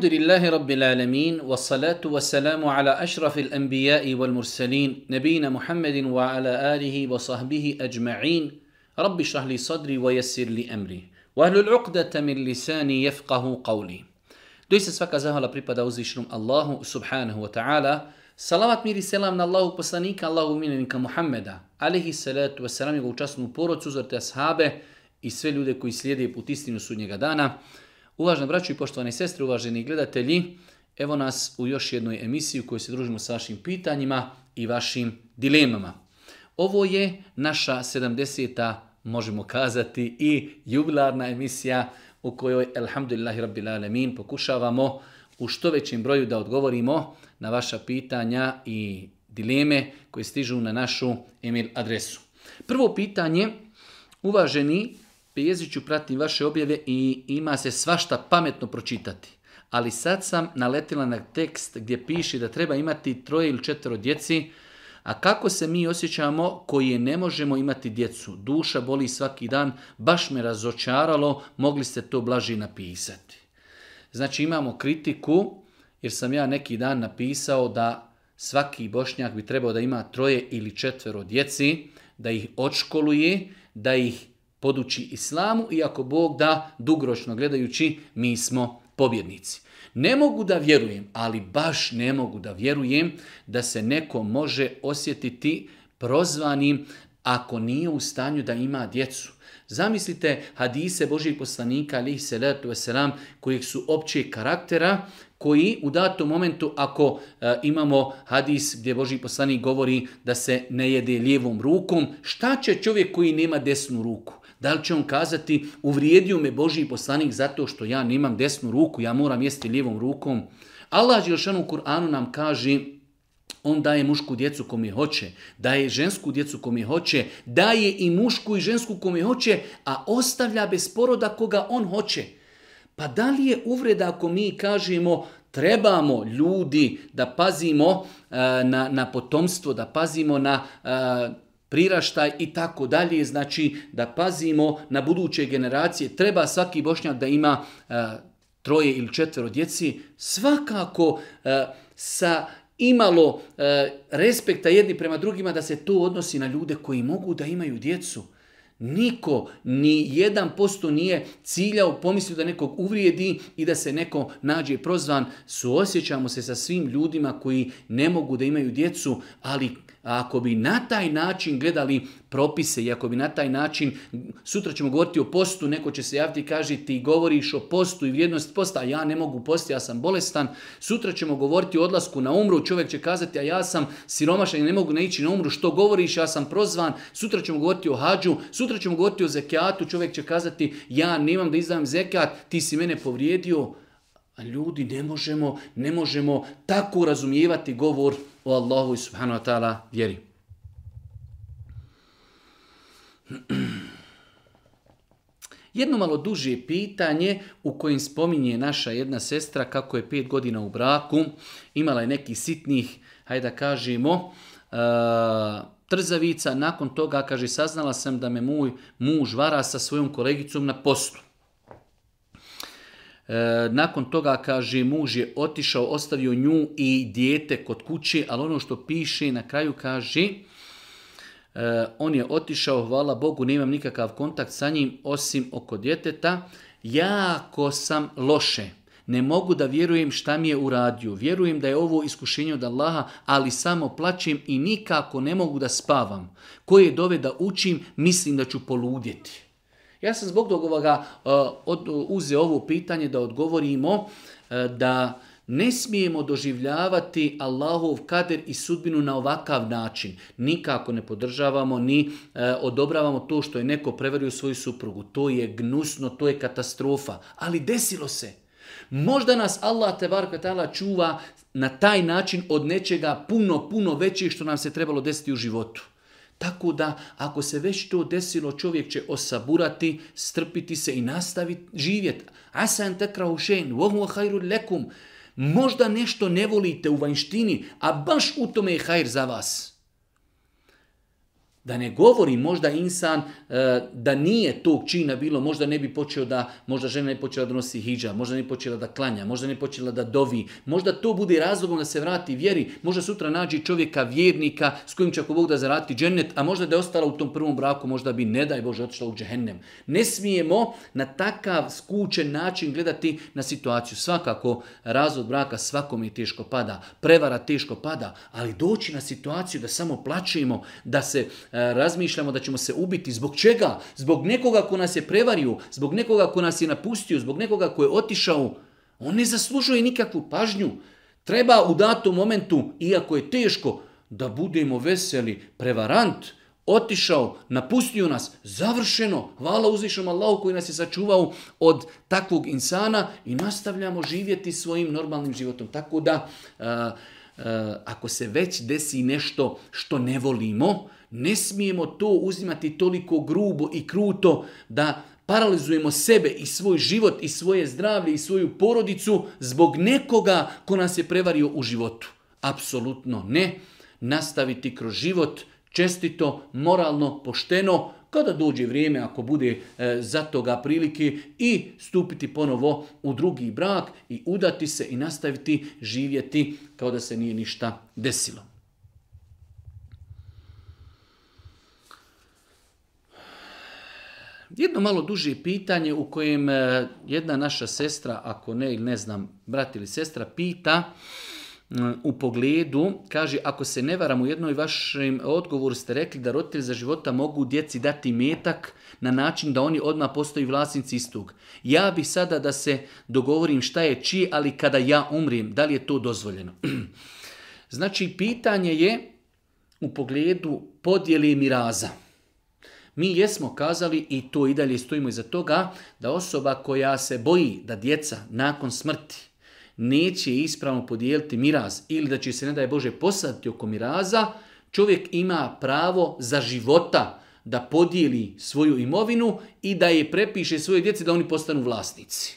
Alhamdulillahi Rabbil Alamin wa salatu wa salamu ala ashrafil anbijai wal mursalin nebina muhammadin wa ala alihi wa sahbihi ajma'in rabbi šahli sadri wa jesir li emri wa ahlul uqdata min lisani jefqahu qavli Doista svaka zahvala pripada uzvišnom Allahu subhanahu wa ta'ala Salavat miri selam na Allahu poslanika Allahu minenika Muhammeda alihi salatu wa salam i ga učasnu porod i sve ljude koji slijede put istinu sudnjega dana Uvaženi braću i poštovani sestre, uvaženi gledatelji, evo nas u još jednoj emisiji u kojoj se družimo sa vašim pitanjima i vašim dilemama. Ovo je naša 70. možemo kazati i jubilarna emisija u kojoj, elhamdulillahi rabbil alemin, pokušavamo u što većem broju da odgovorimo na vaša pitanja i dileme koje stižu na našu email adresu. Prvo pitanje, uvaženi Pejeziću pratim vaše objave i ima se svašta pametno pročitati. Ali sad sam naletila na tekst gdje piše da treba imati troje ili četvero djeci, a kako se mi osjećamo koji ne možemo imati djecu? Duša boli svaki dan, baš me razočaralo, mogli ste to blaži napisati. Znači imamo kritiku, jer sam ja neki dan napisao da svaki bošnjak bi trebao da ima troje ili četvero djeci, da ih odškoluje, da ih poduči islamu, i ako Bog da dugoročno gledajući mi smo pobjednici. Ne mogu da vjerujem, ali baš ne mogu da vjerujem da se neko može osjetiti prozvanim ako nije u stanju da ima djecu. Zamislite hadise Božih poslanika se letu selam kojeg su općeg karaktera koji u datom momentu ako e, imamo hadis gdje Boži poslanik govori da se ne jede lijevom rukom, šta će čovjek koji nema desnu ruku? Da li će on kazati uvrijedio me Božji poslanik zato što ja nemam desnu ruku, ja moram jesti lijevom rukom. Allah Đelšanu u Kur'anu nam kaže on daje mušku djecu kom je hoće, daje žensku djecu kom je hoće, daje i mušku i žensku kom je hoće, a ostavlja bez poroda koga on hoće. Pa da li je uvreda ako mi kažemo trebamo ljudi da pazimo eh, na, na potomstvo, da pazimo na eh, priraštaj i tako dalje, znači da pazimo na buduće generacije. Treba svaki bošnjak da ima e, troje ili četvero djeci, svakako e, sa imalo e, respekta jedni prema drugima da se to odnosi na ljude koji mogu da imaju djecu. Niko, ni jedan posto nije ciljao, pomislio da nekog uvrijedi i da se neko nađe prozvan. Suosjećamo se sa svim ljudima koji ne mogu da imaju djecu, ali a ako bi na taj način gledali propise i ako bi na taj način, sutra ćemo govoriti o postu, neko će se javiti i kaži ti govoriš o postu i vrijednosti posta, a ja ne mogu posti, ja sam bolestan. Sutra ćemo govoriti o odlasku na umru, čovjek će kazati a ja sam siromašan i ne mogu naići na umru, što govoriš, ja sam prozvan. Sutra ćemo govoriti o hađu, sutra ćemo govoriti o zekijatu, čovjek će kazati ja nemam da izdam zekat, ti si mene povrijedio. A ljudi ne možemo, ne možemo tako razumijevati govor u Allahu i subhanahu wa ta'ala vjeri. Jedno malo duže pitanje u kojem spominje naša jedna sestra kako je pet godina u braku, imala je nekih sitnih, hajde da kažemo, uh, trzavica, nakon toga, kaže, saznala sam da me moj muž vara sa svojom kolegicom na postu. E, nakon toga, kaže, muž je otišao, ostavio nju i dijete kod kuće, ali ono što piše na kraju kaže, e, on je otišao, hvala Bogu, nemam nikakav kontakt sa njim, osim oko djeteta, jako sam loše. Ne mogu da vjerujem šta mi je uradio. Vjerujem da je ovo iskušenje od Allaha, ali samo plaćem i nikako ne mogu da spavam. Koje dove da učim, mislim da ću poludjeti. Ja sam zbog toga e, uzeo ovo pitanje da odgovorimo e, da ne smijemo doživljavati Allahov kader i sudbinu na ovakav način. Nikako ne podržavamo ni e, odobravamo to što je neko prevario svoju suprugu. To je gnusno, to je katastrofa. Ali desilo se. Možda nas Allah te kvetala čuva na taj način od nečega puno, puno većeg što nam se trebalo desiti u životu. Tako da ako se već to desilo, čovjek će osaburati, strpiti se i nastaviti živjeti. Asan takra ušen, vohu hajru lekum. Možda nešto ne volite u vanštini, a baš u tome je hajr za vas. Da ne govori možda insan e, da nije tog čina bilo, možda ne bi počeo da, možda žena ne počela da nosi hijđa, možda ne počela da klanja, možda ne počela da dovi, možda to bude razlogom da se vrati vjeri, možda sutra nađi čovjeka vjernika s kojim će ako Bog da zarati džennet, a možda da je ostala u tom prvom braku, možda bi ne daj Bože otišla u džehennem. Ne smijemo na takav skučen način gledati na situaciju. Svakako razlog braka svakome je teško pada, prevara teško pada, ali doći na situaciju da samo plaćemo, da se E, razmišljamo da ćemo se ubiti. Zbog čega? Zbog nekoga ko nas je prevario, zbog nekoga ko nas je napustio, zbog nekoga ko je otišao. On ne zaslužuje nikakvu pažnju. Treba u datom momentu, iako je teško, da budemo veseli. Prevarant, otišao, napustio nas, završeno. Hvala uzvišom Allahu koji nas je sačuvao od takvog insana i nastavljamo živjeti svojim normalnim životom. Tako da, e, e, ako se već desi nešto što ne volimo, ne smijemo to uzimati toliko grubo i kruto da paralizujemo sebe i svoj život i svoje zdravlje i svoju porodicu zbog nekoga ko nas je prevario u životu. Apsolutno ne. Nastaviti kroz život čestito, moralno, pošteno, kada dođe vrijeme, ako bude e, za toga prilike, i stupiti ponovo u drugi brak i udati se i nastaviti živjeti kao da se nije ništa desilo. Jedno malo duže pitanje u kojem e, jedna naša sestra, ako ne ili ne znam, brat ili sestra, pita u pogledu, kaže, ako se ne varam u jednoj vašem odgovoru ste rekli da roditelji za života mogu djeci dati metak na način da oni odmah postoji vlasnici istog. Ja bi sada da se dogovorim šta je čiji, ali kada ja umrim, da li je to dozvoljeno? znači, pitanje je u pogledu podjeli miraza. Mi jesmo kazali i to i dalje stojimo iza toga da osoba koja se boji da djeca nakon smrti neće ispravno podijeliti miraz ili da će se, ne daj Bože, posaditi oko miraza, čovjek ima pravo za života da podijeli svoju imovinu i da je prepiše svoje djeci da oni postanu vlasnici.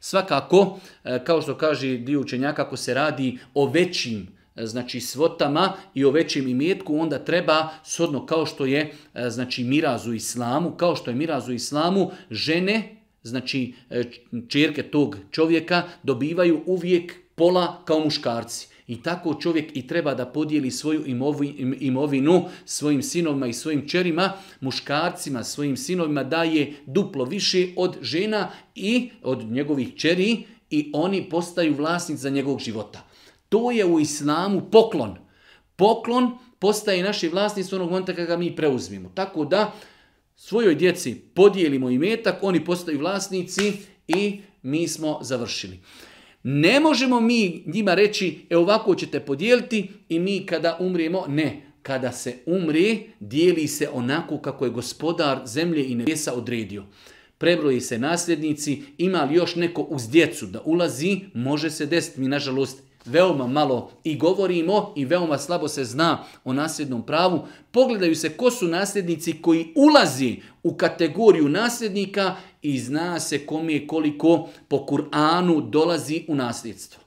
Svakako, e, kao što kaže dio učenjaka, ako se radi o većim E, znači svotama i o većem imetku onda treba sodno kao što je e, znači mirazu islamu kao što je mirazu islamu žene znači e, čerke tog čovjeka dobivaju uvijek pola kao muškarci i tako čovjek i treba da podijeli svoju imovinu svojim sinovima i svojim čerima, muškarcima, svojim sinovima daje duplo više od žena i od njegovih čeri i oni postaju vlasnici za njegovog života. To je u islamu poklon. Poklon postaje naši vlasnici onog momenta kada ga mi preuzmimo. Tako da svojoj djeci podijelimo i metak, oni postaju vlasnici i mi smo završili. Ne možemo mi njima reći, e ovako ćete podijeliti i mi kada umrijemo, ne. Kada se umri, dijeli se onako kako je gospodar zemlje i nebesa odredio. Prebroji se nasljednici, ima li još neko uz djecu da ulazi, može se desiti. Mi, nažalost, veoma malo i govorimo i veoma slabo se zna o nasljednom pravu. Pogledaju se ko su nasljednici koji ulazi u kategoriju nasljednika i zna se kom je koliko po Kur'anu dolazi u nasljedstvo.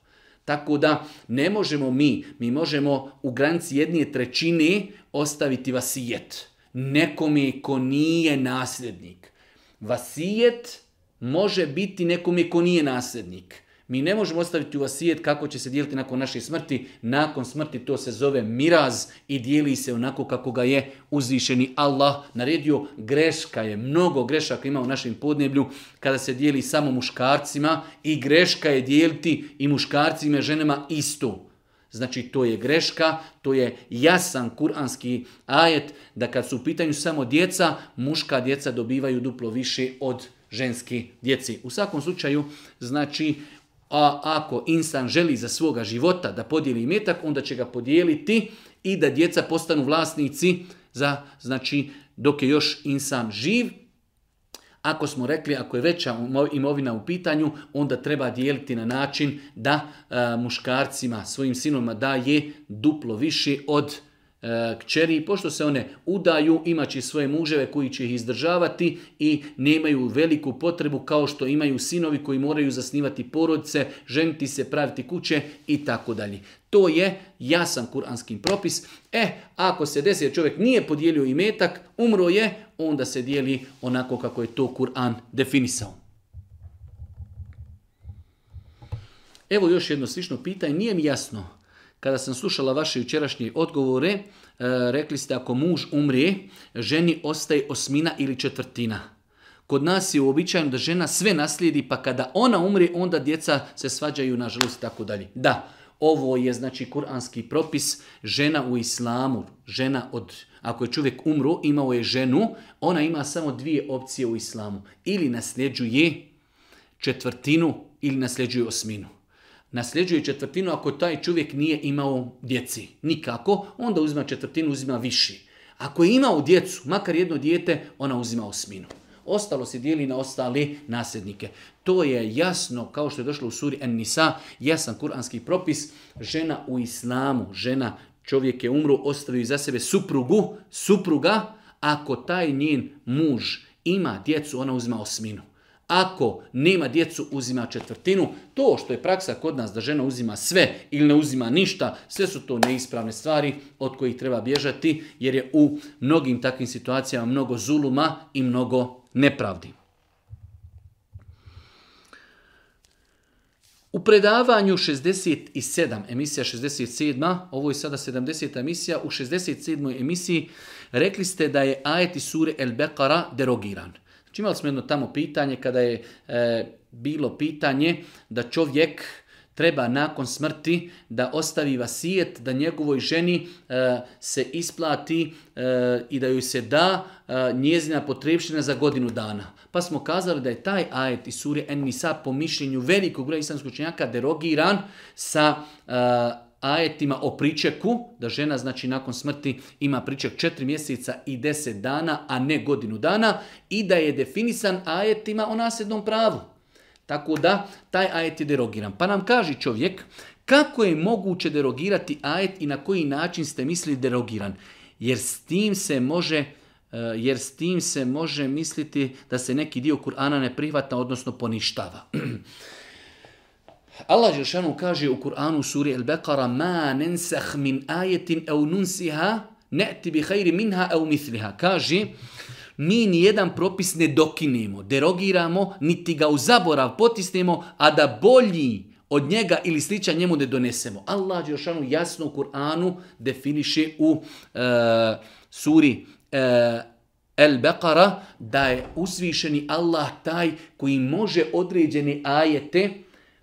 Tako da ne možemo mi, mi možemo u granici jedne trećine ostaviti vasijet. je ko nije nasljednik. Vasijet može biti nekome ko nije nasljednik. Mi ne možemo ostaviti u asijet kako će se dijeliti nakon naše smrti. Nakon smrti to se zove miraz i dijeli se onako kako ga je uzvišeni Allah naredio. Greška je, mnogo grešaka ima u našem podneblju kada se dijeli samo muškarcima i greška je dijeliti i muškarcima i ženama isto. Znači to je greška, to je jasan kuranski ajet da kad su u pitanju samo djeca, muška djeca dobivaju duplo više od ženski djeci. U svakom slučaju, znači a ako insan želi za svoga života da podijeli metak, onda će ga podijeliti i da djeca postanu vlasnici za, znači, dok je još insan živ. Ako smo rekli, ako je veća imovina u pitanju, onda treba dijeliti na način da muškarcima, svojim sinovima daje duplo više od E, kćeri, pošto se one udaju, imaći svoje muževe koji će ih izdržavati i nemaju veliku potrebu kao što imaju sinovi koji moraju zasnivati porodice, ženiti se, praviti kuće i tako dalje. To je jasan kuranski propis. E, ako se desi čovjek nije podijelio imetak, umro je, onda se dijeli onako kako je to Kur'an definisao. Evo još jedno slično pitanje, nije mi jasno kada sam slušala vaše jučerašnje odgovore, e, rekli ste ako muž umre, ženi ostaje osmina ili četvrtina. Kod nas je uobičajeno da žena sve naslijedi, pa kada ona umre, onda djeca se svađaju, nažalost, i tako dalje. Da, ovo je znači kuranski propis žena u islamu, žena od ako je čovjek umro, imao je ženu, ona ima samo dvije opcije u islamu. Ili nasljeđuje četvrtinu ili nasljeđuje osminu nasljeđuje četvrtinu ako taj čovjek nije imao djeci. Nikako, onda uzima četvrtinu, uzima viši. Ako je imao djecu, makar jedno dijete, ona uzima osminu. Ostalo se dijeli na ostali nasljednike. To je jasno, kao što je došlo u suri En-Nisa, jasan kuranski propis, žena u islamu, žena čovjek je umru, ostavio za sebe suprugu, supruga, ako taj njen muž ima djecu, ona uzima osminu. Ako nema djecu, uzima četvrtinu. To što je praksa kod nas da žena uzima sve ili ne uzima ništa, sve su to neispravne stvari od kojih treba bježati jer je u mnogim takvim situacijama mnogo zuluma i mnogo nepravdi. U predavanju 67, emisija 67, ovo je sada 70. emisija, u 67. emisiji rekli ste da je ajet sure El Beqara derogiran. Znači imali smo jedno tamo pitanje kada je e, bilo pitanje da čovjek treba nakon smrti da ostavi vasijet da njegovoj ženi e, se isplati e, i da joj se da e, njezina potrebština za godinu dana. Pa smo kazali da je taj ajet iz sure En-Nisa po mišljenju velikog broja islamskog učenjaka derogiran sa ajetima o pričeku, da žena znači nakon smrti ima priček 4 mjeseca i 10 dana, a ne godinu dana, i da je definisan ajetima o nasljednom pravu. Tako da, taj ajet je derogiran. Pa nam kaže čovjek, kako je moguće derogirati ajet i na koji način ste mislili derogiran? Jer s tim se može e, jer s tim se može misliti da se neki dio Kur'ana ne prihvata, odnosno poništava. Allah Žešanu kaže u Kur'anu suri Al-Beqara ma nensah min ajetin au nunsiha ne'ti bi hajri minha au misliha. Kaže, mi nijedan propis ne dokinemo, derogiramo, niti ga u zaborav potisnemo, a da bolji od njega ili sličan njemu ne donesemo. Allah Đelšanu jasno u Kur'anu definiše u e, suri El Beqara da je usvišeni Allah taj koji može određeni ajete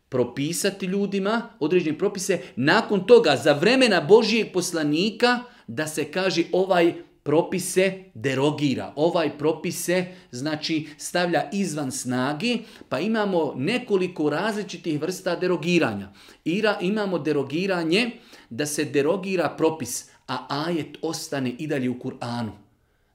propisati ljudima određene propise, nakon toga za vremena Božijeg poslanika da se kaže ovaj propise derogira, ovaj propise znači stavlja izvan snagi, pa imamo nekoliko različitih vrsta derogiranja. Ira, imamo derogiranje da se derogira propis, a ajet ostane i dalje u Kur'anu.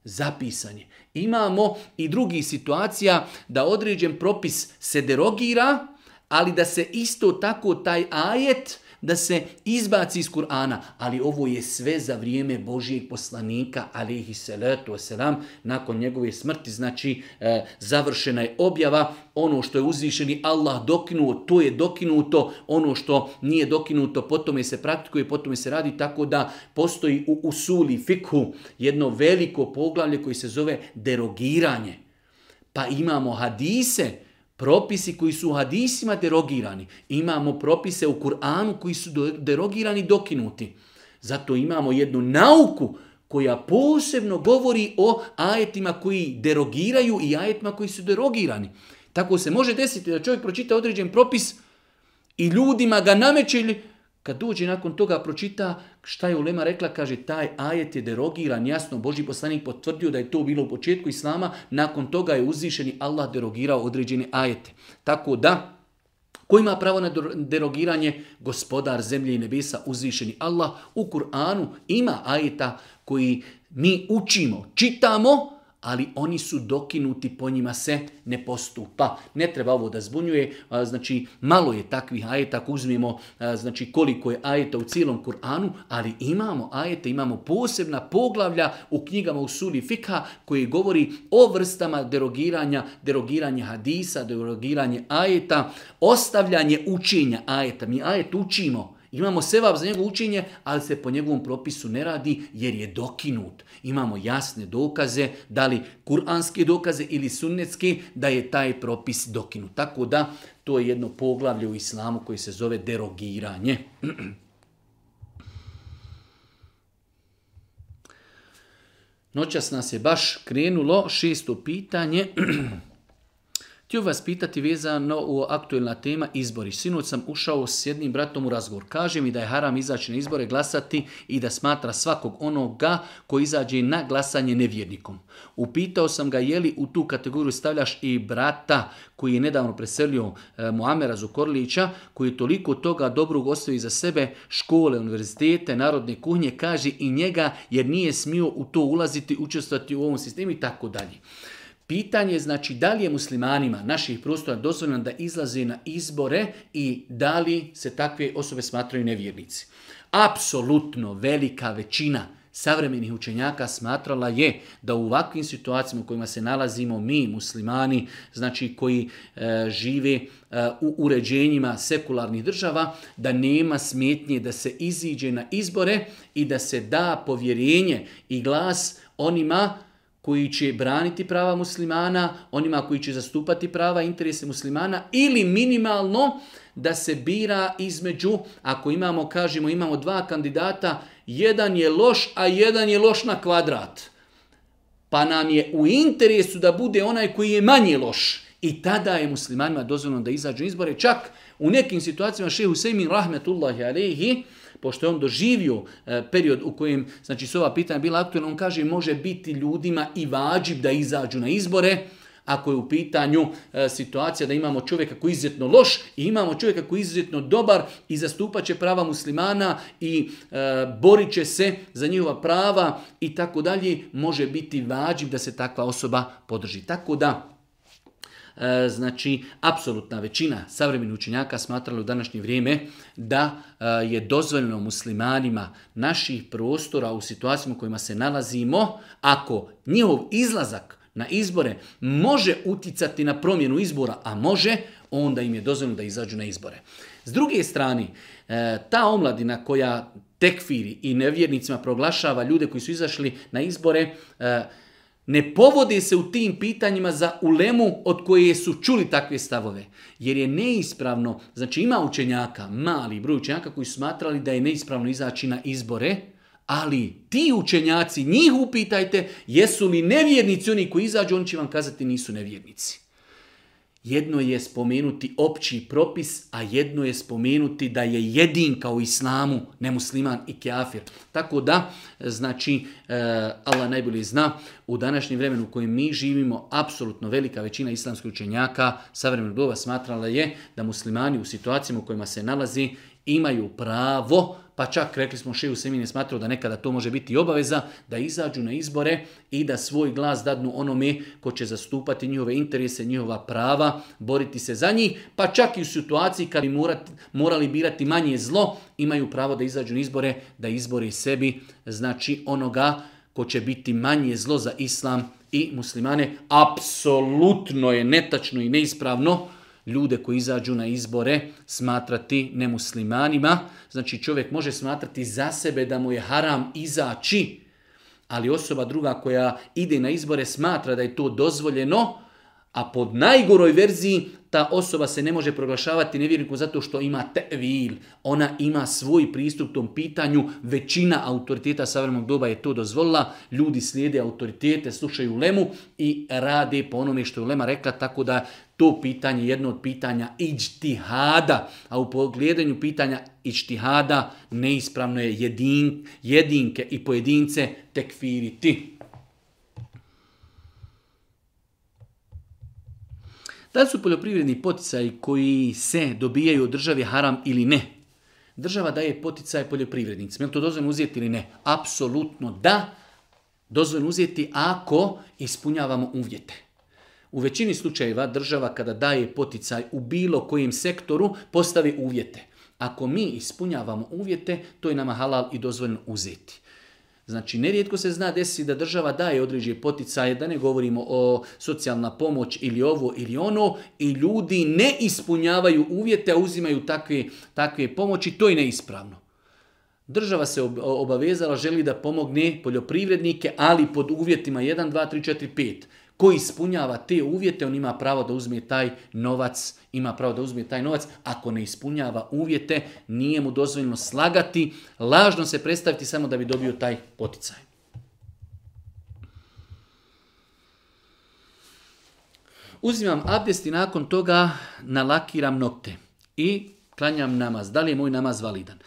Zapisanje. Imamo i drugih situacija da određen propis se derogira, ali da se isto tako taj ajet da se izbaci iz Kur'ana. Ali ovo je sve za vrijeme Božijeg poslanika, alihi salatu selam nakon njegove smrti, znači e, završena je objava, ono što je uzvišeni Allah dokinuo, to je dokinuto, ono što nije dokinuto, potom se praktikuje, potom se radi, tako da postoji u usuli fikhu jedno veliko poglavlje koji se zove derogiranje. Pa imamo hadise, propisi koji su u hadisima derogirani. Imamo propise u Kur'anu koji su derogirani dokinuti. Zato imamo jednu nauku koja posebno govori o ajetima koji derogiraju i ajetima koji su derogirani. Tako se može desiti da čovjek pročita određen propis i ljudima ga nameće ili kad dođe nakon toga pročita Šta je Ulema rekla? Kaže, taj ajet je derogiran, jasno, Boži poslanik potvrdio da je to bilo u početku Islama, nakon toga je uzvišeni Allah derogirao određene ajete. Tako da, Ko ima pravo na derogiranje? Gospodar zemlje i nebesa, uzvišeni Allah. U Kur'anu ima ajeta koji mi učimo, čitamo, ali oni su dokinuti, po njima se ne postupa. Ne treba ovo da zbunjuje, znači malo je takvih ajeta, ako uzmijemo znači, koliko je ajeta u cijelom Kur'anu, ali imamo ajete, imamo posebna poglavlja u knjigama u suli Fika koji govori o vrstama derogiranja, derogiranje hadisa, derogiranje ajeta, ostavljanje učenja ajeta. Mi ajet učimo, Imamo sevap za njegovo učinje, ali se po njegovom propisu ne radi jer je dokinut. Imamo jasne dokaze, da li kuranske dokaze ili sunnetske, da je taj propis dokinut. Tako da to je jedno poglavlje u islamu koje se zove derogiranje. Noćas nas je baš krenulo šesto pitanje. Htio vas pitati vezano u aktualna tema izbori. Sinoć sam ušao s jednim bratom u razgovor. Kaže mi da je haram izaći na izbore glasati i da smatra svakog onoga koji izađe na glasanje nevjernikom. Upitao sam ga je li u tu kategoriju stavljaš i brata koji je nedavno preselio e, Muamera Zukorlića, koji je toliko toga dobrog ostavio za sebe, škole, univerzitete, narodne kuhnje, kaže i njega jer nije smio u to ulaziti, učestvati u ovom sistemu i tako dalje. Pitanje je znači da li je muslimanima naših prostora dozvoljeno da izlaze na izbore i da li se takve osobe smatraju nevjernici. Apsolutno velika većina savremenih učenjaka smatrala je da u ovakvim situacijama u kojima se nalazimo mi muslimani, znači koji e, žive e, u uređenjima sekularnih država, da nema smetnje da se iziđe na izbore i da se da povjerenje i glas onima koji će braniti prava muslimana, onima koji će zastupati prava interese muslimana ili minimalno da se bira između, ako imamo, kažemo, imamo dva kandidata, jedan je loš, a jedan je loš na kvadrat. Pa nam je u interesu da bude onaj koji je manje loš. I tada je muslimanima dozvoljeno da izađu izbore. Čak u nekim situacijama Šehu Sejmin Rahmetullahi Alehi pošto je on doživio e, period u kojem znači, su ova pitanja bila aktualna, on kaže može biti ljudima i vađib da izađu na izbore, ako je u pitanju e, situacija da imamo čovjeka koji je izuzetno loš i imamo čovjeka koji je izuzetno dobar i zastupat će prava muslimana i e, borit će se za njihova prava i tako dalje, može biti vađiv da se takva osoba podrži. Tako da, E, znači apsolutna većina savremenih učinjaka smatrali u današnje vrijeme da e, je dozvoljeno muslimanima naših prostora u situacijama u kojima se nalazimo, ako njihov izlazak na izbore može uticati na promjenu izbora, a može, onda im je dozvoljeno da izađu na izbore. S druge strane, e, ta omladina koja tekfiri i nevjernicima proglašava ljude koji su izašli na izbore, ne povode se u tim pitanjima za ulemu od koje su čuli takve stavove. Jer je neispravno, znači ima učenjaka, mali broj učenjaka koji su smatrali da je neispravno izaći na izbore, ali ti učenjaci, njih upitajte, jesu li nevjernici oni koji izađu, oni će vam kazati nisu nevjernici. Jedno je spomenuti opći propis, a jedno je spomenuti da je jedin kao islamu nemusliman i kafir. Tako da, znači, e, Allah najbolje zna, u današnjem vremenu u kojem mi živimo, apsolutno velika većina islamskih učenjaka savremenog doba smatrala je da muslimani u situacijama u kojima se nalazi imaju pravo pa čak rekli smo Šeju Semin je smatrao da nekada to može biti obaveza, da izađu na izbore i da svoj glas dadnu onome ko će zastupati njihove interese, njihova prava, boriti se za njih, pa čak i u situaciji kad bi morali birati manje zlo, imaju pravo da izađu na izbore, da izbore sebi, znači onoga ko će biti manje zlo za islam i muslimane. Apsolutno je netačno i neispravno ljude koji izađu na izbore smatrati nemuslimanima. Znači čovjek može smatrati za sebe da mu je haram izaći, ali osoba druga koja ide na izbore smatra da je to dozvoljeno, a pod najgoroj verziji ta osoba se ne može proglašavati nevjernikom zato što ima tevil. Ona ima svoj pristup tom pitanju. Većina autoriteta savremenog doba je to dozvolila. Ljudi slijede autoritete, slušaju lemu i rade po onome što je lema rekla, tako da to pitanje jedno od pitanja iđtihada, a u pogledanju pitanja iđtihada neispravno je jedin, jedinke i pojedince tekfiriti. Da li su poljoprivredni poticaji koji se dobijaju od države haram ili ne? Država daje poticaje poljoprivrednicima. Je to dozvoljeno uzeti ili ne? Apsolutno da. Dozvoljeno uzeti ako ispunjavamo uvjete. U većini slučajeva država kada daje poticaj u bilo kojem sektoru postavi uvjete. Ako mi ispunjavamo uvjete, to je nama halal i dozvoljno uzeti. Znači, nerijetko se zna desi da država daje određene poticaje, da ne govorimo o socijalna pomoć ili ovo ili ono, i ljudi ne ispunjavaju uvjete, a uzimaju takve, takve pomoći, to je neispravno. Država se obavezala, želi da pomogne poljoprivrednike, ali pod uvjetima 1, 2, 3, 4, 5 koji ispunjava te uvjete, on ima pravo da uzme taj novac, ima pravo da uzme taj novac. Ako ne ispunjava uvjete, nije mu dozvoljeno slagati, lažno se predstaviti samo da bi dobio taj poticaj. Uzimam abdest i nakon toga nalakiram nokte i klanjam namaz. Da li je moj namaz validan?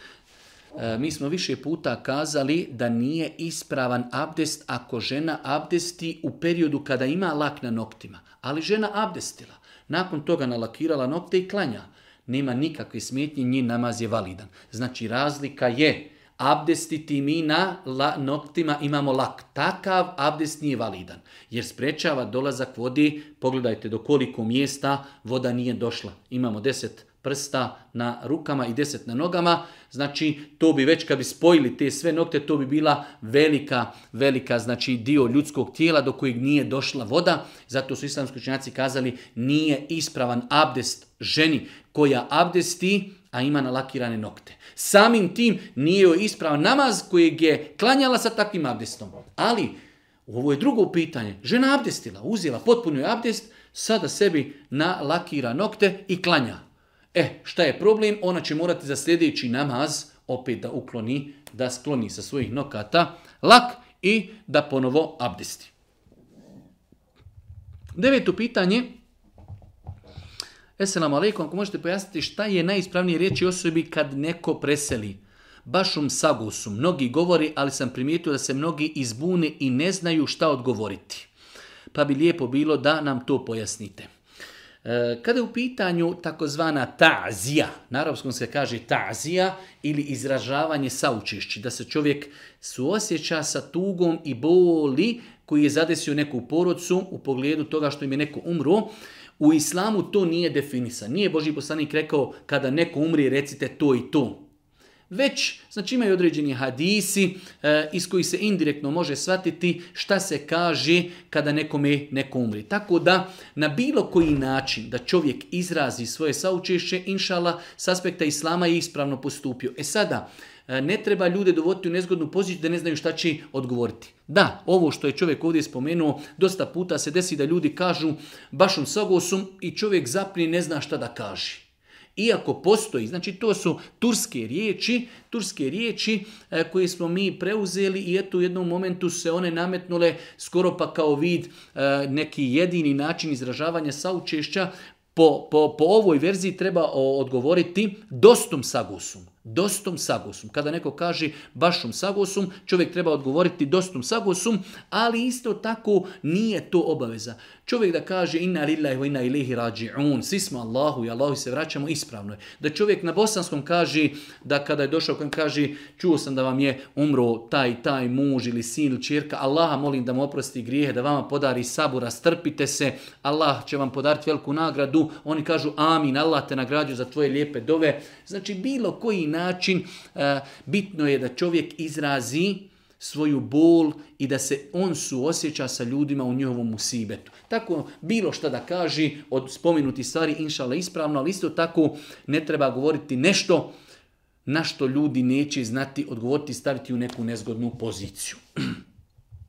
E, mi smo više puta kazali da nije ispravan abdest ako žena abdesti u periodu kada ima lak na noktima. Ali žena abdestila, nakon toga nalakirala nokte i klanja. Nema nikakve smetnje, njih namaz je validan. Znači razlika je abdestiti mi na la, noktima imamo lak. Takav abdest nije validan jer sprečava dolazak vodi. Pogledajte do koliko mjesta voda nije došla. Imamo deset prsta na rukama i deset na nogama. Znači, to bi već kad bi spojili te sve nokte, to bi bila velika, velika, znači dio ljudskog tijela do kojeg nije došla voda. Zato su islamski činjaci kazali nije ispravan abdest ženi koja abdesti a ima nalakirane nokte. Samim tim nije joj ispravan namaz koji je klanjala sa takvim abdestom. Ali, ovo je drugo pitanje. Žena abdestila, uzela potpunju abdest, sada sebi nalakira nokte i klanja. E, šta je problem? Ona će morati za sljedeći namaz opet da ukloni, da skloni sa svojih nokata lak i da ponovo abdesti. Deveto pitanje Esselamu alaikum, ako možete pojasniti šta je najispravnije riječi osobi kad neko preseli. Bašum sagusu, mnogi govori, ali sam primijetio da se mnogi izbune i ne znaju šta odgovoriti. Pa bi lijepo bilo da nam to pojasnite. E, kada je u pitanju takozvana tazija, na arapskom se kaže tazija ili izražavanje saučešći, da se čovjek suosjeća sa tugom i boli koji je zadesio neku porodcu u pogledu toga što im je neko umro, u islamu to nije definisan, Nije Boži poslanik rekao kada neko umri recite to i to. Već, znači imaju određeni hadisi e, iz kojih se indirektno može shvatiti šta se kaže kada nekome neko umri. Tako da na bilo koji način da čovjek izrazi svoje saučešće, inšala, s aspekta Islama je ispravno postupio. E sada, e, ne treba ljude dovoditi u nezgodnu poziciju da ne znaju šta će odgovoriti. Da, ovo što je čovjek ovdje spomenuo, dosta puta se desi da ljudi kažu bašom sagosom i čovjek zapni ne zna šta da kaže. Iako postoji, znači to su turske riječi, turske riječi e, koje smo mi preuzeli i eto u jednom momentu se one nametnule skoro pa kao vid e, neki jedini način izražavanja saučešća, po, po, po, ovoj verziji treba odgovoriti dostom sagusum. Dostom sagosum, Kada neko kaže bašom sagosum, čovjek treba odgovoriti dostom sagosum, ali isto tako nije to obaveza. Čovjek da kaže inna lillahi wa inna ilihi rađi'un, svi smo Allahu i Allahu se vraćamo ispravno je. Da čovjek na bosanskom kaže, da kada je došao kojem kaže čuo sam da vam je umro taj taj muž ili sin ili čirka, Allaha molim da mu oprosti grijehe, da vama podari sabura, strpite se, Allah će vam podariti veliku nagradu. Oni kažu amin, Allah te nagrađuje za tvoje lijepe dove. Znači bilo koji način e, bitno je da čovjek izrazi svoju bol i da se on suosjeća sa ljudima u njihovom musibetu. Tako bilo što da kaži od spomenuti stvari, inšala ispravno, ali isto tako ne treba govoriti nešto na što ljudi neće znati odgovoriti i staviti u neku nezgodnu poziciju.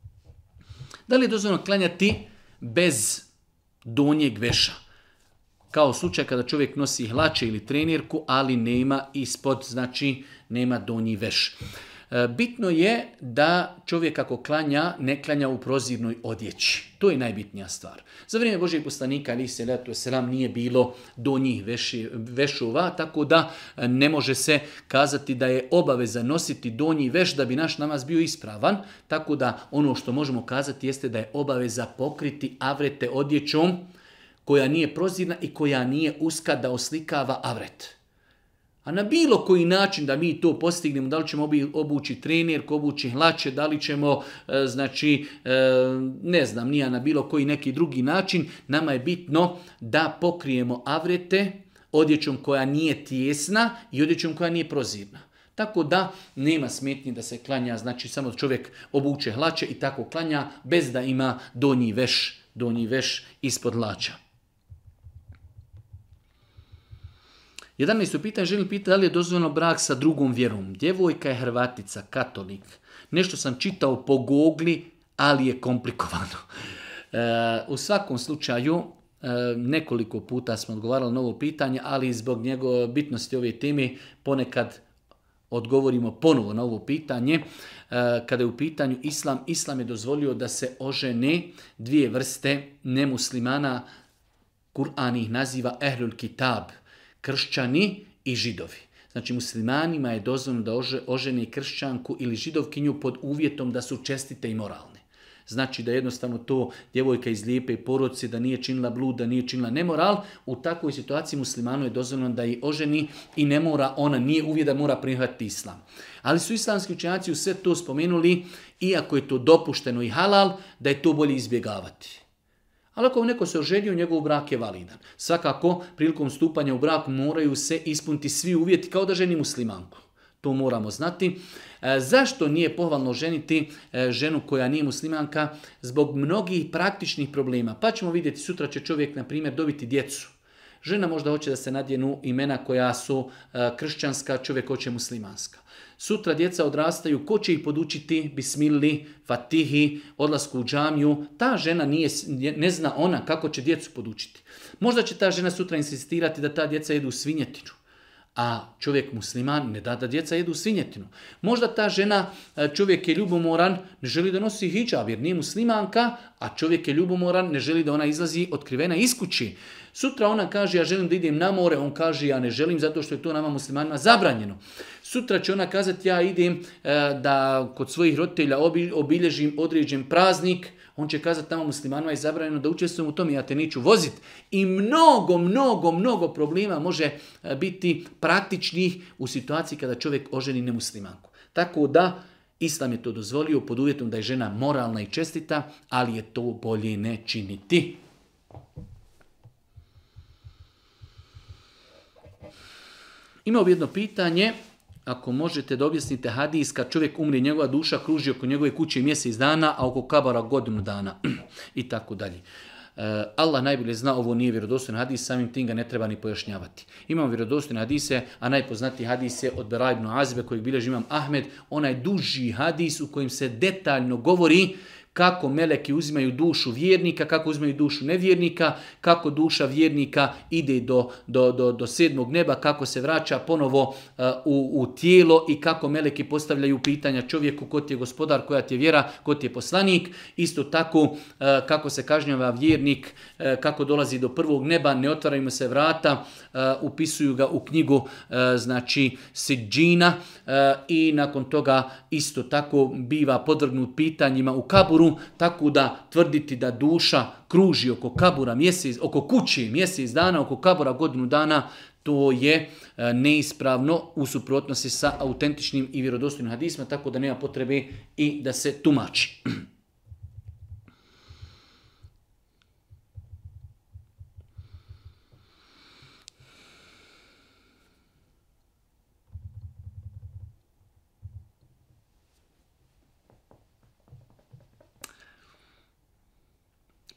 da li je dozvoljeno klanjati bez donjeg veša? Kao slučaj kada čovjek nosi hlače ili trenirku, ali nema ispod, znači nema donji veš. E, bitno je da čovjek ako klanja, ne klanja u prozirnoj odjeći. To je najbitnija stvar. Za vrijeme Božeg poslanika, ali se letu selam, nije bilo do njih vešova, tako da e, ne može se kazati da je obaveza nositi donji veš da bi naš namaz bio ispravan, tako da ono što možemo kazati jeste da je obaveza pokriti avrete odjećom koja nije prozirna i koja nije uska da oslikava avret. A na bilo koji način da mi to postignemo, da li ćemo obući trener, obući hlače, da li ćemo, e, znači, e, ne znam, nija na bilo koji neki drugi način, nama je bitno da pokrijemo avrete odjećom koja nije tijesna i odjećom koja nije prozirna. Tako da nema smetnje da se klanja, znači samo čovjek obuče hlače i tako klanja bez da ima donji veš, donji veš ispod hlača. 11. pitanje želim pitati da li je dozvoljeno brak sa drugom vjerom. Djevojka je Hrvatica, katolik. Nešto sam čitao po Gogli, ali je komplikovano. E, u svakom slučaju, e, nekoliko puta smo odgovarali na ovo pitanje, ali zbog njegove bitnosti ove teme ponekad odgovorimo ponovo na ovo pitanje. E, kada je u pitanju islam, islam je dozvolio da se ožene dvije vrste nemuslimana, Kur'an ih naziva Ehlul Kitab – kršćani i židovi. Znači muslimanima je dozvoljeno da oženi kršćanku ili židovkinju pod uvjetom da su čestite i moralne. Znači da jednostavno to djevojka iz lijepe porodce, da nije činila blud, da nije činila nemoral, u takvoj situaciji muslimanu je dozvoljeno da je oženi i ne mora, ona nije uvjeta da mora prihvatiti islam. Ali su islamski učenjaci sve to spomenuli, iako je to dopušteno i halal, da je to bolje izbjegavati. Ali ako neko se oženio, njegov brak je validan. Svakako, prilikom stupanja u brak moraju se ispuniti svi uvjeti kao da ženi muslimanku. To moramo znati. E, zašto nije pohvalno ženiti e, ženu koja nije muslimanka? Zbog mnogih praktičnih problema. Pa ćemo vidjeti, sutra će čovjek, na primjer, dobiti djecu. Žena možda hoće da se nadjenu imena koja su e, kršćanska, čovjek hoće muslimanska. Sutra djeca odrastaju, ko će ih podučiti bismili, fatihi, odlasku u džamiju. Ta žena nije, ne zna ona kako će djecu podučiti. Možda će ta žena sutra insistirati da ta djeca jedu svinjetinu a čovjek musliman ne da da djeca jedu svinjetinu. Možda ta žena, e, čovjek je ljubomoran, ne želi da nosi hijab jer nije muslimanka, a čovjek je ljubomoran, ne želi da ona izlazi otkrivena iz kući. Sutra ona kaže ja želim da idem na more, on kaže ja ne želim zato što je to nama muslimanima zabranjeno. Sutra će ona kazati ja idem e, da kod svojih roditelja obilježim određen praznik, on će kazati nama muslimanima je zabranjeno da učestvujem u tom i ja te neću vozit. I mnogo, mnogo, mnogo problema može e, biti praktičnih u situaciji kada čovjek oženi nemuslimanku. Tako da, Islam je to dozvolio pod uvjetom da je žena moralna i čestita, ali je to bolje ne činiti. Imao bi jedno pitanje, ako možete da objasnite hadis, kad čovjek umri, njegova duša kruži oko njegove kuće mjesec dana, a oko kabara godinu dana i tako dalje. Eh, Allah najbolje zna, ovo nije vjerodostojen hadis, samim tim ga ne treba ni pojašnjavati. Imamo vjerodostojne hadise, a najpoznatiji hadis je od Bera ibn Azbe, kojeg bilježi imam Ahmed, onaj duži hadis u kojem se detaljno govori kako meleki uzimaju dušu vjernika, kako uzimaju dušu nevjernika, kako duša vjernika ide do, do, do, do sedmog neba, kako se vraća ponovo uh, u, u tijelo i kako meleki postavljaju pitanja čovjeku ko ti je gospodar, koja ti je vjera, ko ti je poslanik. Isto tako uh, kako se kažnjava vjernik, uh, kako dolazi do prvog neba, ne otvaraju mu se vrata, upisuju ga u knjigu znači Sidžina i nakon toga isto tako biva podvrgnut pitanjima u kaburu, tako da tvrditi da duša kruži oko kabura mjesec, oko kući mjesec dana, oko kabura godinu dana, to je e, neispravno u suprotnosti sa autentičnim i vjerodostojnim hadisma, tako da nema potrebe i da se tumači.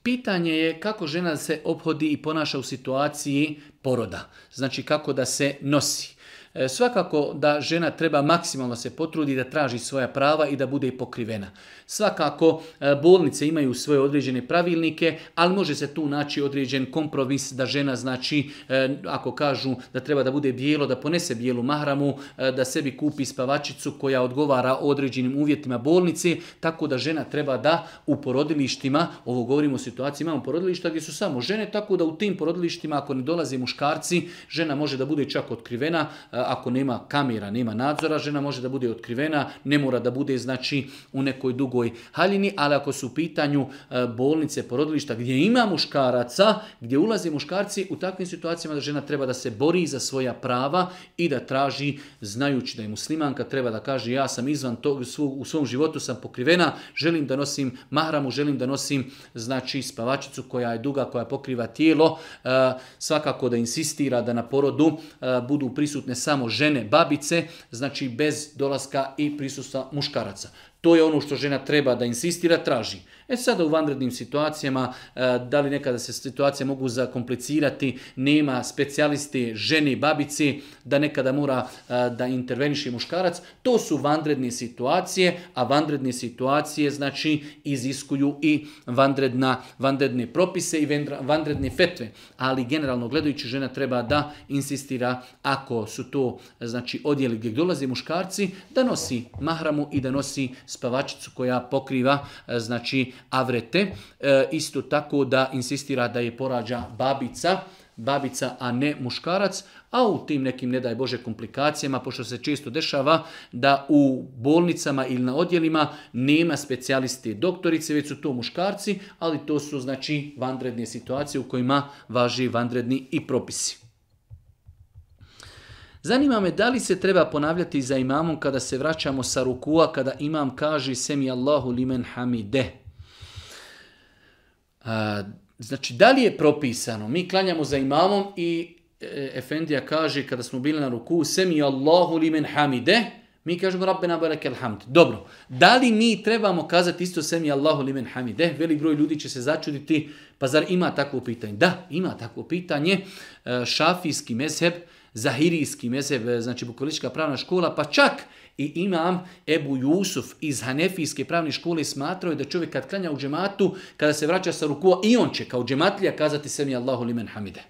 Pitanje je kako žena se ophodi i ponaša u situaciji poroda. Znači kako da se nosi. E, svakako da žena treba maksimalno se potrudi da traži svoja prava i da bude pokrivena. Svakako e, bolnice imaju svoje određene pravilnike, ali može se tu naći određen kompromis da žena znači e, ako kažu da treba da bude bijelo, da ponese bijelu mahramu, da sebi kupi spavačicu koja odgovara određenim uvjetima bolnice, tako da žena treba da u porodilištima, ovo govorimo o situaciji, imamo porodilišta gdje su samo žene, tako da u tim porodilištima ako ne dolaze muškarci, žena može da bude čak otkrivena, ako nema kamera, nema nadzora, žena može da bude otkrivena, ne mora da bude znači u nekoj dugoj haljini, ali ako su u pitanju e, bolnice, porodilišta gdje ima muškaraca, gdje ulaze muškarci, u takvim situacijama da žena treba da se bori za svoja prava i da traži, znajući da je muslimanka, treba da kaže ja sam izvan tog, u svom životu sam pokrivena, želim da nosim mahramu, želim da nosim znači spavačicu koja je duga, koja pokriva tijelo, e, svakako da insistira da na porodu e, budu prisutne samo žene, babice, znači bez dolaska i prisustva muškaraca. To je ono što žena treba da insistira, traži. E sada u vanrednim situacijama, e, da li nekada se situacije mogu zakomplicirati, nema specijalisti ženi babici, da nekada mora e, da interveniši muškarac, to su vanredne situacije, a vanredne situacije znači iziskuju i vanredna, vanredne propise i vanredne fetve. Ali generalno gledajući žena treba da insistira ako su to znači odjeli gdje dolaze muškarci, da nosi mahramu i da nosi spavačicu koja pokriva e, znači avrete. E, isto tako da insistira da je porađa babica, babica, a ne muškarac, a u tim nekim, ne daj Bože, komplikacijama, pošto se često dešava da u bolnicama ili na odjelima nema specijaliste doktorice, već su to muškarci, ali to su znači vanredne situacije u kojima važi vanredni i propisi. Zanima me da li se treba ponavljati za imamom kada se vraćamo sa rukua, kada imam kaže semi Allahu limen hamideh. Znači, da li je propisano? Mi klanjamo za imamom i e, Efendija kaže, kada smo bili na ruku, semi Allahu li men hamide, mi kažemo Rabbena hamd. Dobro, da li mi trebamo kazati isto semi Allahu li men hamide? Velik broj ljudi će se začuditi, pa zar ima takvo pitanje? Da, ima takvo pitanje. E, šafijski mezheb, zahirijski mezheb, e, znači bukvalička pravna škola, pa čak i imam Ebu Jusuf iz Hanefijske pravne škole smatrao je da čovjek kad klanja u džematu, kada se vraća sa rukua, i on će kao džematlija kazati se mi Allahu limen hamide.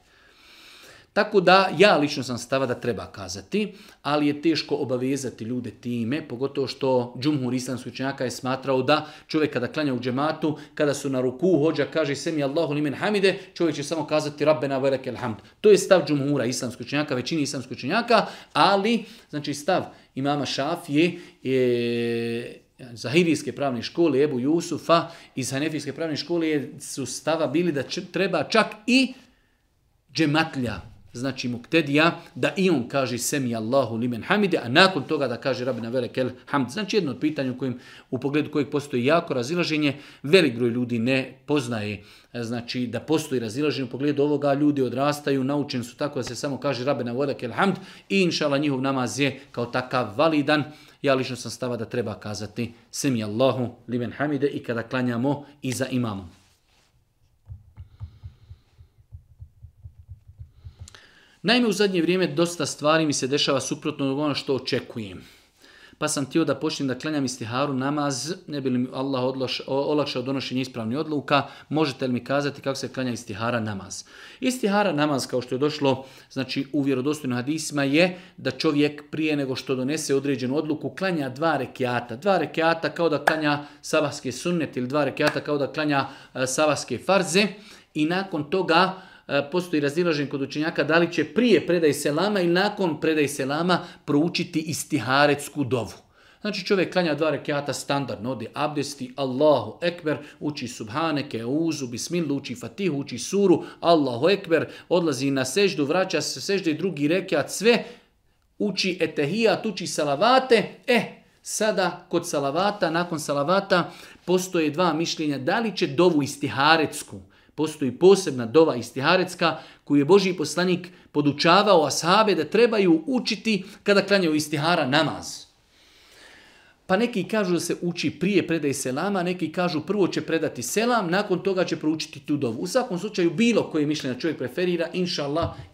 Tako da ja lično sam stava da treba kazati, ali je teško obavezati ljude time, pogotovo što džumhur islamskoj činjaka je smatrao da čovjek kada klanja u džematu, kada su na ruku hođa kaže se mi Allahu limen hamide, čovjek će samo kazati Rabbena velike hamd. To je stav džumhura islamskoj činjaka, većini islamskoj činjaka, ali znači stav imama Šafije, je, Zahirijske pravne škole, Ebu Jusufa i Hanefijske pravne škole su stava bili da treba čak i džematlja, znači muktedija, da i on kaže semi Allahu limen hamide, a nakon toga da kaže rabina velekel hamd. Znači jedno od pitanja u, kojim, u pogledu kojeg postoji jako razilaženje, velik broj ljudi ne poznaje e, znači da postoji razilaženje u pogledu ovoga, ljudi odrastaju, naučeni su tako da se samo kaže rabina velekel hamd i inšala njihov namaz je kao takav validan. Ja lično sam stava da treba kazati semi Allahu limen hamide i kada klanjamo i za imamom. Naime, u zadnje vrijeme dosta stvari mi se dešava suprotno od ono što očekujem. Pa sam htio da počnem da klanjam istiharu namaz, ne bi li mi Allah olakšao donošenje ispravnih odluka, možete li mi kazati kako se klanja istihara namaz? Istihara namaz, kao što je došlo znači, u vjerodostojnom hadisima, je da čovjek prije nego što donese određenu odluku klanja dva rekiata. Dva rekiata kao da klanja savarske sunnet ili dva rekiata kao da klanja e, sabahske farze i nakon toga E, postoji razilažen kod učenjaka da li će prije predaj selama i nakon predaj selama proučiti istiharecku dovu. Znači čovjek klanja dva rekiata standardno, Ode abdesti, Allahu ekber, uči subhaneke, uzu, bismilu, uči fatihu, uči suru, Allahu ekber, odlazi na seždu, vraća se sežde i drugi rekiat, sve uči etehijat, uči salavate, e, sada kod salavata, nakon salavata, postoje dva mišljenja, da li će dovu istiharecku, Postoji posebna dova istiharecka koju je Boži poslanik podučavao ashabe da trebaju učiti kada klanjaju istihara namaz. Pa neki kažu da se uči prije predaj selama, neki kažu prvo će predati selam, nakon toga će proučiti tu dovu. U svakom slučaju bilo koje mišljenje čovjek preferira, inša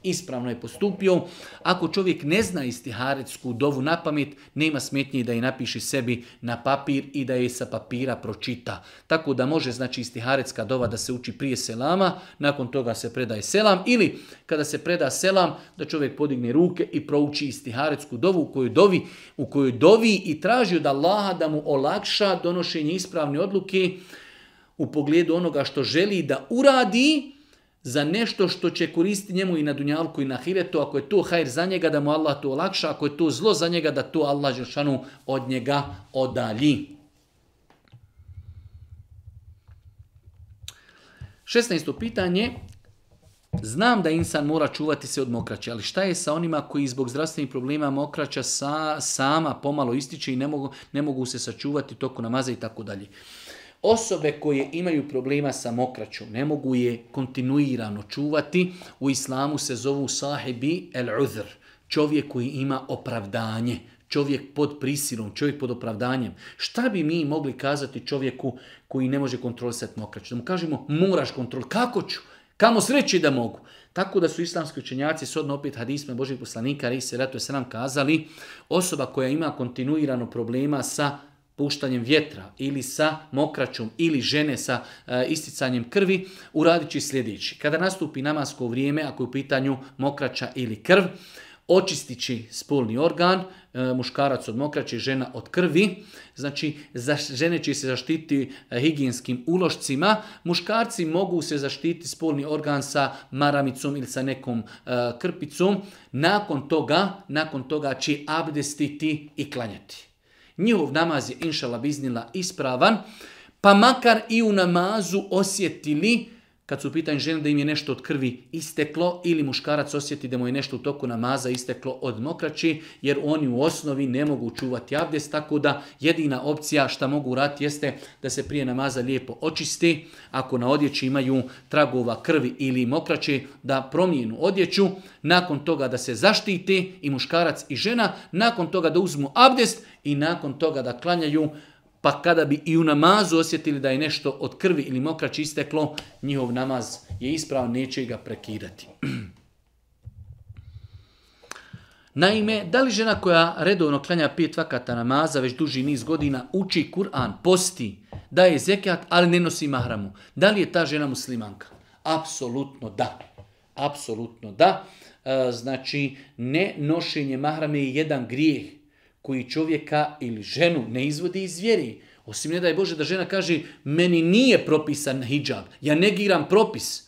ispravno je postupio. Ako čovjek ne zna istiharetsku dovu na pamet, nema smetnje da je napiše sebi na papir i da je sa papira pročita. Tako da može znači istiharetska dova da se uči prije selama, nakon toga se predaje selam ili kada se preda selam da čovjek podigne ruke i prouči istiharetsku dovu u kojoj dovi, u kojoj dovi i traži od Allaha da mu olakša donošenje ispravne odluke u pogledu onoga što želi da uradi za nešto što će koristiti njemu i na dunjalku i na hiretu. Ako je to hajr za njega, da mu Allah to olakša. Ako je to zlo za njega, da to Allah Žešanu od njega odalji. 16. pitanje. Znam da insan mora čuvati se od mokraće, ali šta je sa onima koji zbog zdravstvenih problema mokraća sama pomalo ističe i ne mogu, ne mogu se sačuvati toku namaza i tako dalje. Osobe koje imaju problema sa mokraćom, ne mogu je kontinuirano čuvati, u islamu se zovu sahibi el-udhr, čovjek koji ima opravdanje, čovjek pod prisilom, čovjek pod opravdanjem. Šta bi mi mogli kazati čovjeku koji ne može kontrolisati mokraću? Da mu kažemo, moraš kontrol, kako ću? Kamo sreći da mogu. Tako da su islamski učenjaci, sodno opet hadisme Božih poslanika, i se ratu se nam kazali, osoba koja ima kontinuirano problema sa puštanjem vjetra ili sa mokraćom ili žene sa eh, isticanjem krvi, uradići sljedeći. Kada nastupi namasko vrijeme, ako je u pitanju mokraća ili krv, očistići spolni organ, e, muškarac od mokraće, žena od krvi. Znači, žene će se zaštiti e, higijenskim ulošcima. Muškarci mogu se zaštiti spolni organ sa maramicom ili sa nekom e, krpicom. Nakon toga, nakon toga će abdestiti i klanjati. Njihov namaz je inšala biznila ispravan, pa makar i u namazu osjetili kad su u žene da im je nešto od krvi isteklo ili muškarac osjeti da mu je nešto u toku namaza isteklo od mokraći, jer oni u osnovi ne mogu čuvati abdest, tako da jedina opcija šta mogu raditi jeste da se prije namaza lijepo očisti, ako na odjeći imaju tragova krvi ili mokraći, da promijenu odjeću, nakon toga da se zaštiti i muškarac i žena, nakon toga da uzmu abdest i nakon toga da klanjaju pa kada bi i u namazu osjetili da je nešto od krvi ili mokraći isteklo, njihov namaz je ispravan, neće ga prekidati. Naime, da li žena koja redovno klanja pet vakata namaza već duži niz godina uči Kur'an, posti, daje zekat, ali ne nosi mahramu, da li je ta žena muslimanka? Apsolutno da. Apsolutno da. E, znači, ne nošenje mahrame je jedan grijeh koji čovjeka ili ženu ne izvodi iz vjeri. Osim ne daj Bože da žena kaže meni nije propisan hijab, ja negiram propis.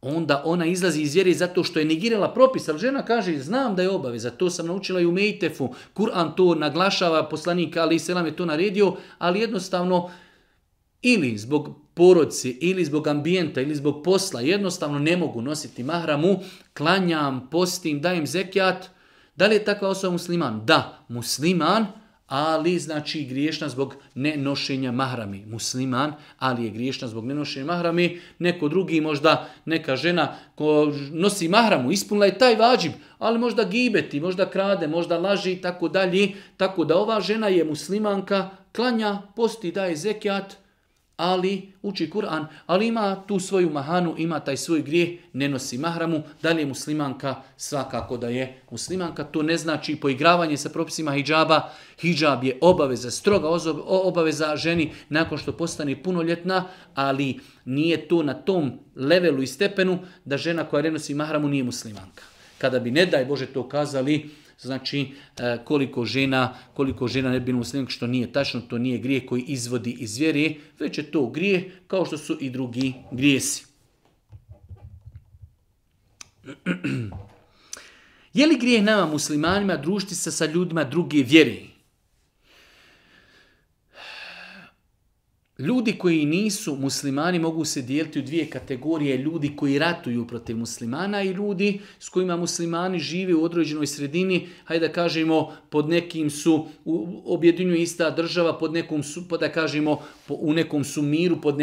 Onda ona izlazi iz vjeri zato što je negirala propis, ali žena kaže znam da je obaveza, to sam naučila i u Mejtefu. Kur'an to naglašava, poslanik Ali Selam je to naredio, ali jednostavno ili zbog porodci, ili zbog ambijenta, ili zbog posla, jednostavno ne mogu nositi mahramu, klanjam, postim, dajem zekijat, da li je takva osoba musliman? Da, musliman, ali znači griješna zbog nenošenja mahrami. Musliman, ali je griješna zbog nenošenja mahrami. Neko drugi, možda neka žena ko nosi mahramu, ispunila je taj vađib, ali možda gibeti, možda krade, možda laži i tako dalje. Tako da ova žena je muslimanka, klanja, posti, daje zekijat, ali uči Kur'an, ali ima tu svoju mahanu, ima taj svoj grijeh, ne nosi mahramu, da li je muslimanka, svakako da je muslimanka. To ne znači poigravanje sa propisima hijjaba. Hijjab je obaveza, stroga obaveza ženi nakon što postane punoljetna, ali nije to na tom levelu i stepenu da žena koja ne nosi mahramu nije muslimanka. Kada bi, ne daj Bože, to kazali, znači e, koliko žena, koliko žena ne bi muslimanka, što nije tačno, to nije grijeh koji izvodi iz vjere, već je to grijeh kao što su i drugi grijesi. Je li grijeh nama muslimanima družiti se sa ljudima druge vjere? Ljudi koji nisu muslimani mogu se dijeliti u dvije kategorije ljudi koji ratuju protiv muslimana i ljudi s kojima muslimani žive u određenoj sredini, hajde da kažemo pod nekim su, objedinjuje ista država, pod nekom su, pa da kažemo u nekom su miru, pod,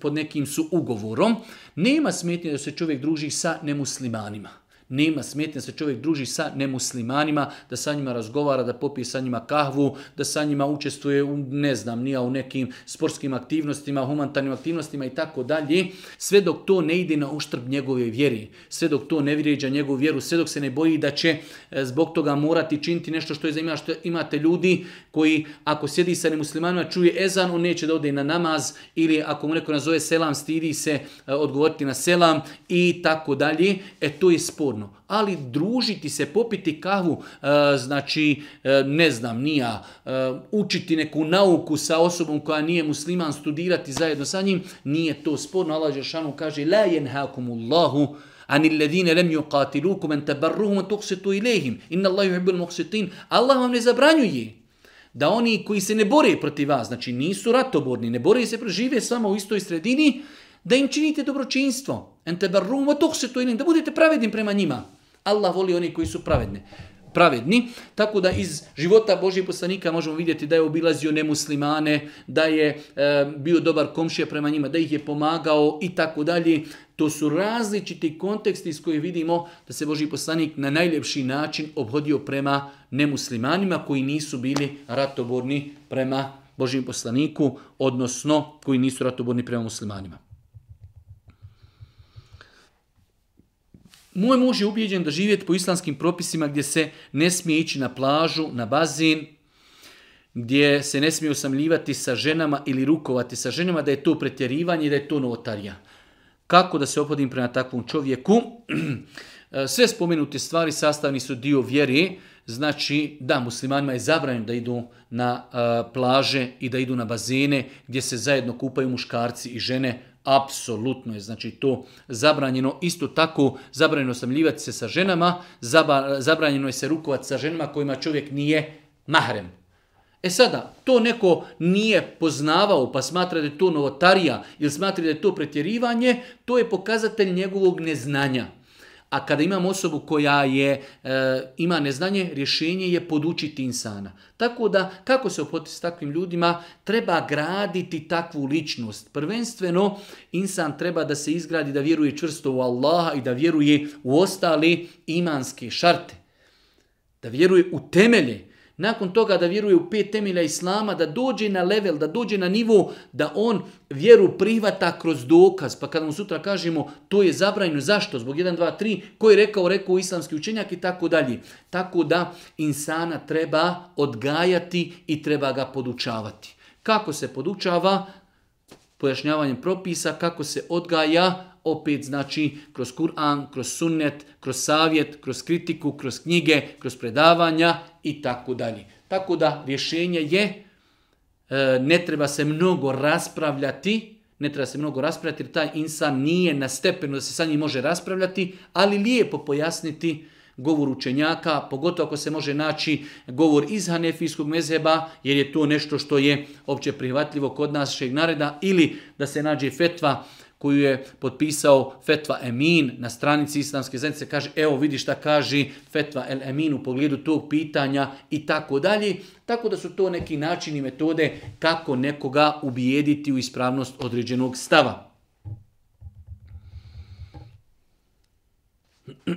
pod nekim su ugovorom. Nema smetnje da se čovjek druži sa nemuslimanima nema smetnje se čovjek druži sa nemuslimanima, da sa njima razgovara, da popije sa njima kahvu, da sa njima učestvuje u, ne znam, nija u nekim sportskim aktivnostima, humanitarnim aktivnostima i tako dalje, sve dok to ne ide na uštrb njegove vjeri, sve dok to ne vrijeđa njegovu vjeru, sve dok se ne boji da će e, zbog toga morati činiti nešto što je zanimljivo, što imate ljudi koji ako sjedi sa nemuslimanima čuje ezan, on neće da ode na namaz ili ako mu neko nazove selam, stidi se e, odgovoriti na selam i tako dalje. E to je sporno ali družiti se, popiti kavu, e, znači, e, ne znam, nija, e, učiti neku nauku sa osobom koja nije musliman, studirati zajedno sa njim, nije to sporno. Allah Žešanu kaže, la jenhakumullahu, ani ladina lam yuqatilukum an tabarruhum wa tuqsitu ilayhim inna Allaha yuhibbul muqsitin Allah vam ne zabranjuje da oni koji se ne bore protiv vas znači nisu ratoborni ne bore se žive samo u istoj sredini da im činite dobročinstvo. Ente barrum, se to ilim, da budete pravedni prema njima. Allah voli oni koji su pravedni. Pravedni, tako da iz života Božih poslanika možemo vidjeti da je obilazio nemuslimane, da je e, bio dobar komšija prema njima, da ih je pomagao i tako dalje. To su različiti konteksti iz kojih vidimo da se Boži poslanik na najljepši način obhodio prema nemuslimanima koji nisu bili ratoborni prema Božim poslaniku, odnosno koji nisu ratoborni prema muslimanima. Moj muž je ubijeđen da živjeti po islamskim propisima gdje se ne smije ići na plažu, na bazin, gdje se ne smije usamljivati sa ženama ili rukovati sa ženama, da je to pretjerivanje i da je to novotarija. Kako da se opodim prema takvom čovjeku? E, sve spomenute stvari sastavni su dio vjere. znači da muslimanima je zabranjeno da idu na e, plaže i da idu na bazene gdje se zajedno kupaju muškarci i žene, apsolutno je znači to zabranjeno. Isto tako zabranjeno samljivati se sa ženama, zabranjeno je se rukovati sa ženama kojima čovjek nije mahrem. E sada, to neko nije poznavao pa smatra da je to novotarija ili smatra da je to pretjerivanje, to je pokazatelj njegovog neznanja. A kada imam osobu koja je, e, ima neznanje, rješenje je podučiti insana. Tako da, kako se opotiti s takvim ljudima, treba graditi takvu ličnost. Prvenstveno, insan treba da se izgradi da vjeruje čvrsto u Allaha i da vjeruje u ostale imanske šarte. Da vjeruje u temelje nakon toga da vjeruje u pet temelja Islama, da dođe na level, da dođe na nivo, da on vjeru prihvata kroz dokaz. Pa kada mu sutra kažemo to je zabranjeno, zašto? Zbog 1, 2, 3, koji je rekao, rekao islamski učenjak i tako dalje. Tako da insana treba odgajati i treba ga podučavati. Kako se podučava? Pojašnjavanjem propisa, kako se odgaja, opet znači kroz Kur'an, kroz sunnet, kroz savjet, kroz kritiku, kroz knjige, kroz predavanja i tako dalje. Tako da rješenje je, e, ne treba se mnogo raspravljati, ne treba se mnogo raspravljati jer taj insan nije na stepenu da se sa njim može raspravljati, ali lijepo pojasniti govor učenjaka, pogotovo ako se može naći govor iz hanefijskog mezheba, jer je to nešto što je opće prihvatljivo kod našeg nareda, ili da se nađe fetva koju je potpisao Fetva Emin na stranici islamske zajednice, kaže evo vidi šta kaže Fetva El Emin u pogledu tog pitanja i tako dalje. Tako da su to neki načini metode kako nekoga ubijediti u ispravnost određenog stava.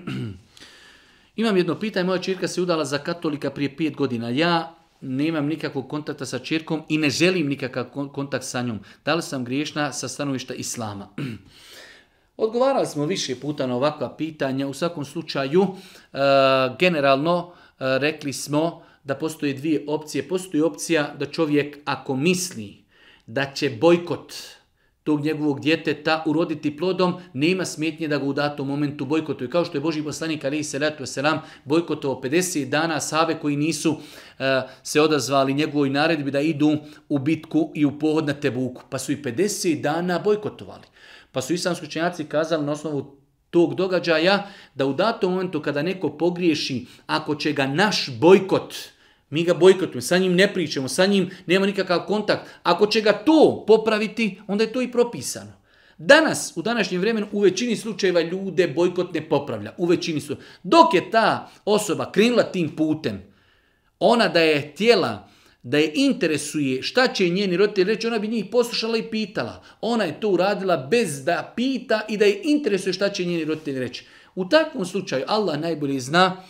Imam jedno pitanje, moja čirka se udala za katolika prije pet godina. Ja nemam nikakvog kontakta sa čirkom i ne želim nikakav kontakt sa njom. Da li sam griješna sa stanovišta islama? Odgovarali smo više puta na ovakva pitanja. U svakom slučaju, e, generalno e, rekli smo da postoje dvije opcije. Postoji opcija da čovjek ako misli da će bojkot tog njegovog djeteta uroditi plodom, nema smetnje da ga u datom momentu bojkotuju. Kao što je Boži poslanik Ali Selatu Selam bojkotovao 50 dana save koji nisu e, se odazvali njegovoj naredbi da idu u bitku i u pohod na Tebuku. Pa su i 50 dana bojkotovali. Pa su islamski učenjaci kazali na osnovu tog događaja da u datom momentu kada neko pogriješi, ako će ga naš bojkot mi ga bojkotujemo, sa njim ne pričamo, sa njim nema nikakav kontakt. Ako će ga to popraviti, onda je to i propisano. Danas, u današnjem vremenu, u većini slučajeva ljude bojkot ne popravlja. U većini su. Dok je ta osoba krenula tim putem, ona da je tijela, da je interesuje šta će njeni roditelji reći, ona bi njih poslušala i pitala. Ona je to uradila bez da pita i da je interesuje šta će njeni roditelji reći. U takvom slučaju, Allah najbolje zna,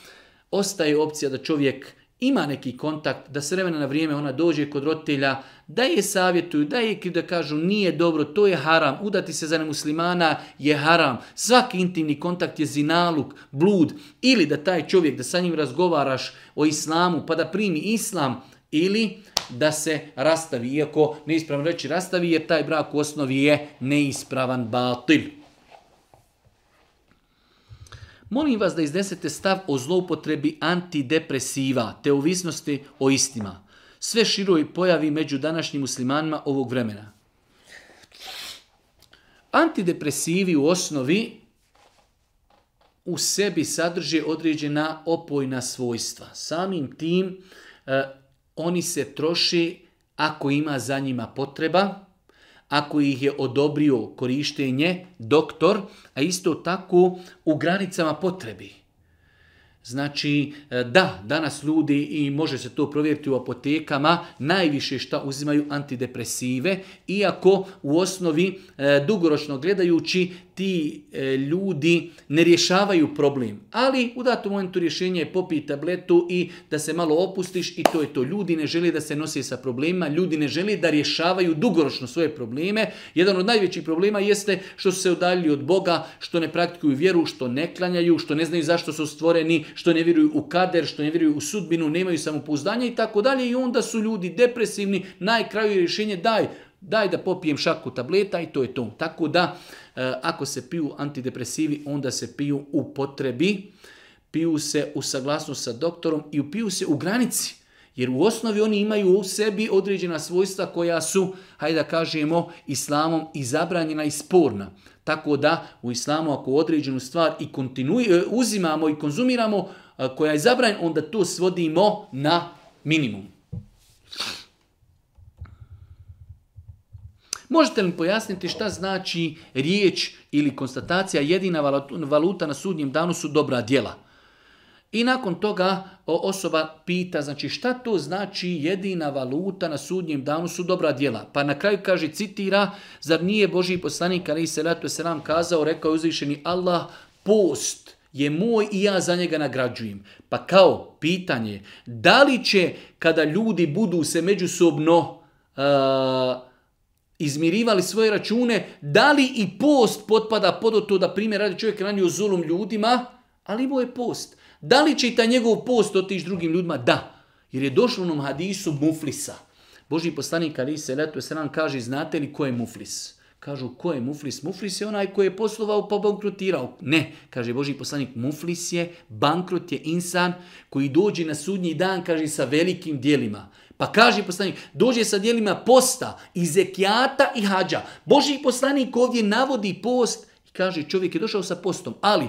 ostaje opcija da čovjek ima neki kontakt, da s vremena na vrijeme ona dođe kod roditelja, da je savjetuju, da je da kažu nije dobro, to je haram, udati se za nemuslimana je haram, svaki intimni kontakt je zinaluk, blud, ili da taj čovjek, da sa njim razgovaraš o islamu, pa da primi islam, ili da se rastavi, iako neispravno reći rastavi, jer taj brak u osnovi je neispravan batil. Molim vas da iznesete stav o zloupotrebi antidepresiva, te ovisnosti o istima. Sve široj pojavi među današnjim muslimanima ovog vremena. Antidepresivi u osnovi u sebi sadrže određena opojna svojstva. Samim tim eh, oni se troši ako ima za njima potreba, ako ih je odobrio korištenje doktor, a isto tako u granicama potrebi. Znači, e, da, danas ljudi, i može se to provjeriti u apotekama, najviše šta uzimaju antidepresive, iako u osnovi e, dugoročno gledajući ti e, ljudi ne rješavaju problem. Ali u datom momentu rješenje je popij tabletu i da se malo opustiš i to je to. Ljudi ne žele da se nosi sa problemima, ljudi ne žele da rješavaju dugoročno svoje probleme. Jedan od najvećih problema jeste što su se udaljili od Boga, što ne praktikuju vjeru, što ne klanjaju, što ne znaju zašto su stvoreni, što ne vjeruju u kader, što ne vjeruju u sudbinu, nemaju samopouzdanja i tako dalje. I onda su ljudi depresivni, najkraju rješenje daj, Daj da popijem šaku tableta i to je to. Tako da, e, ako se piju antidepresivi, onda se piju u potrebi, piju se u saglasnost sa doktorom i piju se u granici. Jer u osnovi oni imaju u sebi određena svojstva koja su, hajde da kažemo, islamom i zabranjena i sporna. Tako da u islamu ako određenu stvar i e, uzimamo i konzumiramo koja je zabranjena, onda to svodimo na minimum. Možete li pojasniti šta znači riječ ili konstatacija jedina valuta na sudnjem danu su dobra djela? I nakon toga osoba pita, znači šta to znači jedina valuta na sudnjem danu su dobra djela. Pa na kraju kaže, citira, zar nije Boži poslanik, ali se ratu nam kazao, rekao je uzvišeni Allah, post je moj i ja za njega nagrađujem. Pa kao pitanje, da li će kada ljudi budu se međusobno izmirivali svoje račune, da li i post potpada pod to da primjer radi čovjek ranio zulum ljudima, ali imao je post. Da li će i taj njegov post otići drugim ljudima? Da. Jer je došlo u onom hadisu muflisa. Boži poslanik Ali se kaže, znate li ko je muflis? Kažu, ko je muflis? Muflis je onaj koji je poslovao pa bankrotirao. Ne, kaže Boži poslanik, muflis je, bankrot je insan koji dođe na sudnji dan, kaže, sa velikim dijelima. Pa kaže poslanik, dođe sa dijelima posta, i i hađa. Boži poslanik ovdje navodi post i kaže čovjek je došao sa postom, ali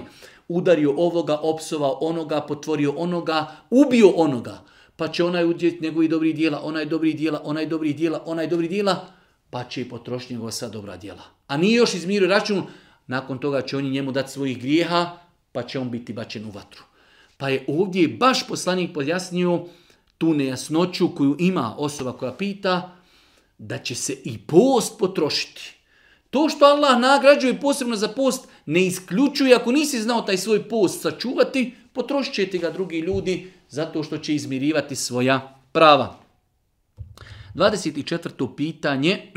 udario ovoga, opsovao onoga, potvorio onoga, ubio onoga. Pa će onaj udjeti njegovi dobri dijela, onaj dobri dijela, onaj dobri dijela, onaj dobri dijela, pa će i potrošiti njegova sva dobra dijela. A nije još izmirio račun, nakon toga će oni njemu dati svojih grijeha, pa će on biti bačen u vatru. Pa je ovdje baš poslanik pojasnio tu nejasnoću koju ima osoba koja pita, da će se i post potrošiti. To što Allah nagrađuje posebno za post ne isključuje ako nisi znao taj svoj post sačuvati, potrošit će ti ga drugi ljudi zato što će izmirivati svoja prava. 24. pitanje.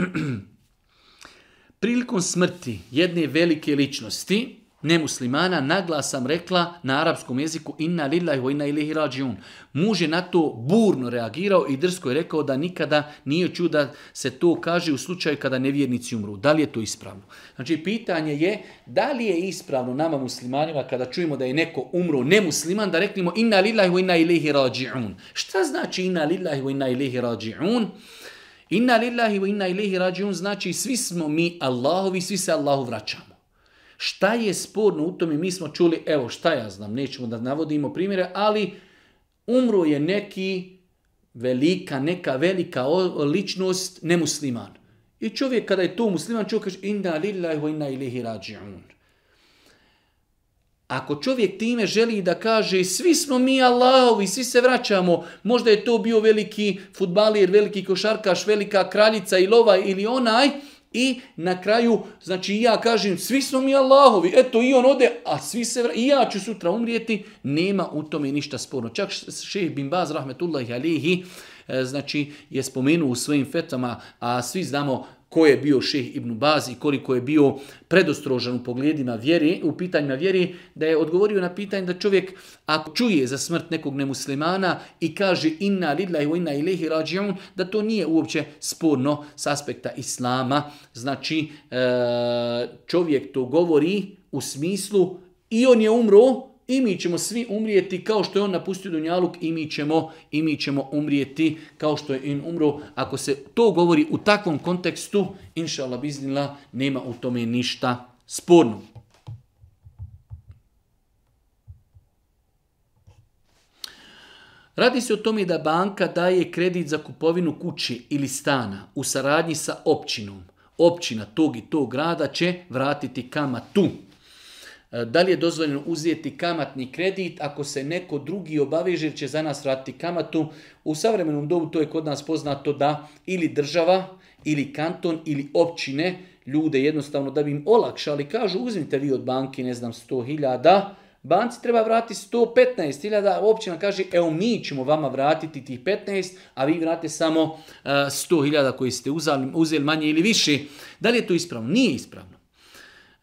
Prilikom smrti jedne velike ličnosti, nemuslimana, nagla sam rekla na arapskom jeziku inna lillahi wa inna ilihi rađiun. Muž je na to burno reagirao i drsko je rekao da nikada nije da se to kaže u slučaju kada nevjernici umru. Da li je to ispravno? Znači, pitanje je da li je ispravno nama muslimanima kada čujemo da je neko umro nemusliman da reklimo inna lillahi wa inna rađiun. Šta znači inna lillahi wa inna ilihi rađiun? Inna lillahi wa inna rađiun znači svi smo mi Allahovi, svi se Allahu vraćamo. Šta je sporno u tome? Mi smo čuli, evo šta ja znam, nećemo da navodimo primjere, ali umro je neki velika, neka velika ličnost nemusliman. I čovjek kada je to musliman, čovjek kaže inna lillahi inna ilihi rađi'un. Ako čovjek time želi da kaže svi smo mi Allahovi, svi se vraćamo, možda je to bio veliki futbalir, veliki košarkaš, velika kraljica ili ovaj ili onaj, i na kraju, znači ja kažem, svi smo mi Allahovi, eto i on ode, a svi se i ja ću sutra umrijeti, nema u tome ništa sporno. Čak šeh bin Baz, rahmetullahi alihi, e, znači je spomenuo u svojim fetama, a svi znamo ko je bio ših Ibn Baz i koliko je bio predostrožan u pogledima vjeri, u pitanjima vjeri, da je odgovorio na pitanje da čovjek ako čuje za smrt nekog nemuslimana i kaže inna lillahi wa inna ilaihi rađiun, da to nije uopće sporno s aspekta islama. Znači, e, čovjek to govori u smislu i on je umro, i mi ćemo svi umrijeti kao što je on napustio Dunjaluk i mi ćemo, i ćemo umrijeti kao što je in umro. Ako se to govori u takvom kontekstu, inša Allah biznila, nema u tome ništa sporno. Radi se o tome da banka daje kredit za kupovinu kuće ili stana u saradnji sa općinom. Općina tog i tog grada će vratiti kamatu. tu E, da li je dozvoljeno uzeti kamatni kredit ako se neko drugi obaveže jer će za nas vratiti kamatu? U savremenom dobu to je kod nas poznato da ili država, ili kanton, ili općine ljude jednostavno da bi im olakšali kažu uzmite vi od banki ne znam 100.000 Banci treba vratiti 115.000, općina kaže evo mi ćemo vama vratiti tih 15, a vi vrate samo 100.000 e, koji ste uzeli, uzeli manje ili više. Da li je to ispravno? Nije ispravno.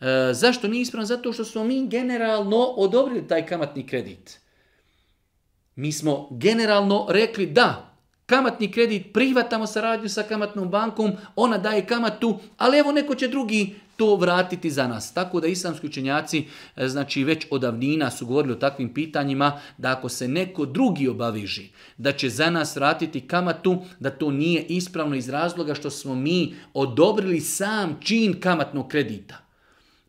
E, zašto nije ispravno? Zato što smo mi generalno odobrili taj kamatni kredit. Mi smo generalno rekli da, kamatni kredit, prihvatamo saradnju sa kamatnom bankom, ona daje kamatu, ali evo neko će drugi to vratiti za nas. Tako da islamski učenjaci e, znači već odavnina su govorili o takvim pitanjima da ako se neko drugi obaviži da će za nas vratiti kamatu, da to nije ispravno iz razloga što smo mi odobrili sam čin kamatnog kredita.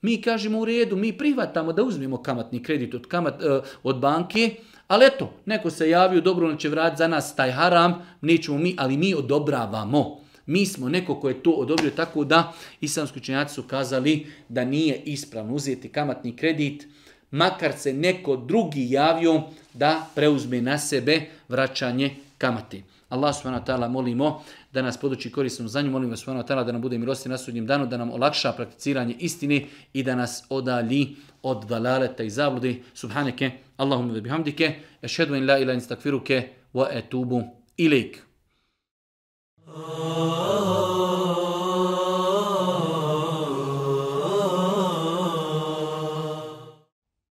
Mi kažemo u redu, mi prihvatamo da uzmemo kamatni kredit od, e, od banke, ali eto, neko se javio, dobro, ono će vrati za nas taj haram, nećemo mi, ali mi odobravamo. Mi smo neko ko je to odobrio, tako da islamski učenjaci su kazali da nije ispravno uzeti kamatni kredit, makar se neko drugi javio da preuzme na sebe vraćanje kamati. Allah subhanahu wa ta'ala molimo da nas poduči korisnom znanju. Molim vas, tala da nam bude milosti na sudnjem danu, da nam olakša prakticiranje istine i da nas odalji od dalaleta i zabludi. Subhaneke, Allahumma ve bihamdike, ešhedu in la ila instakfiruke wa etubu ilik. Oh.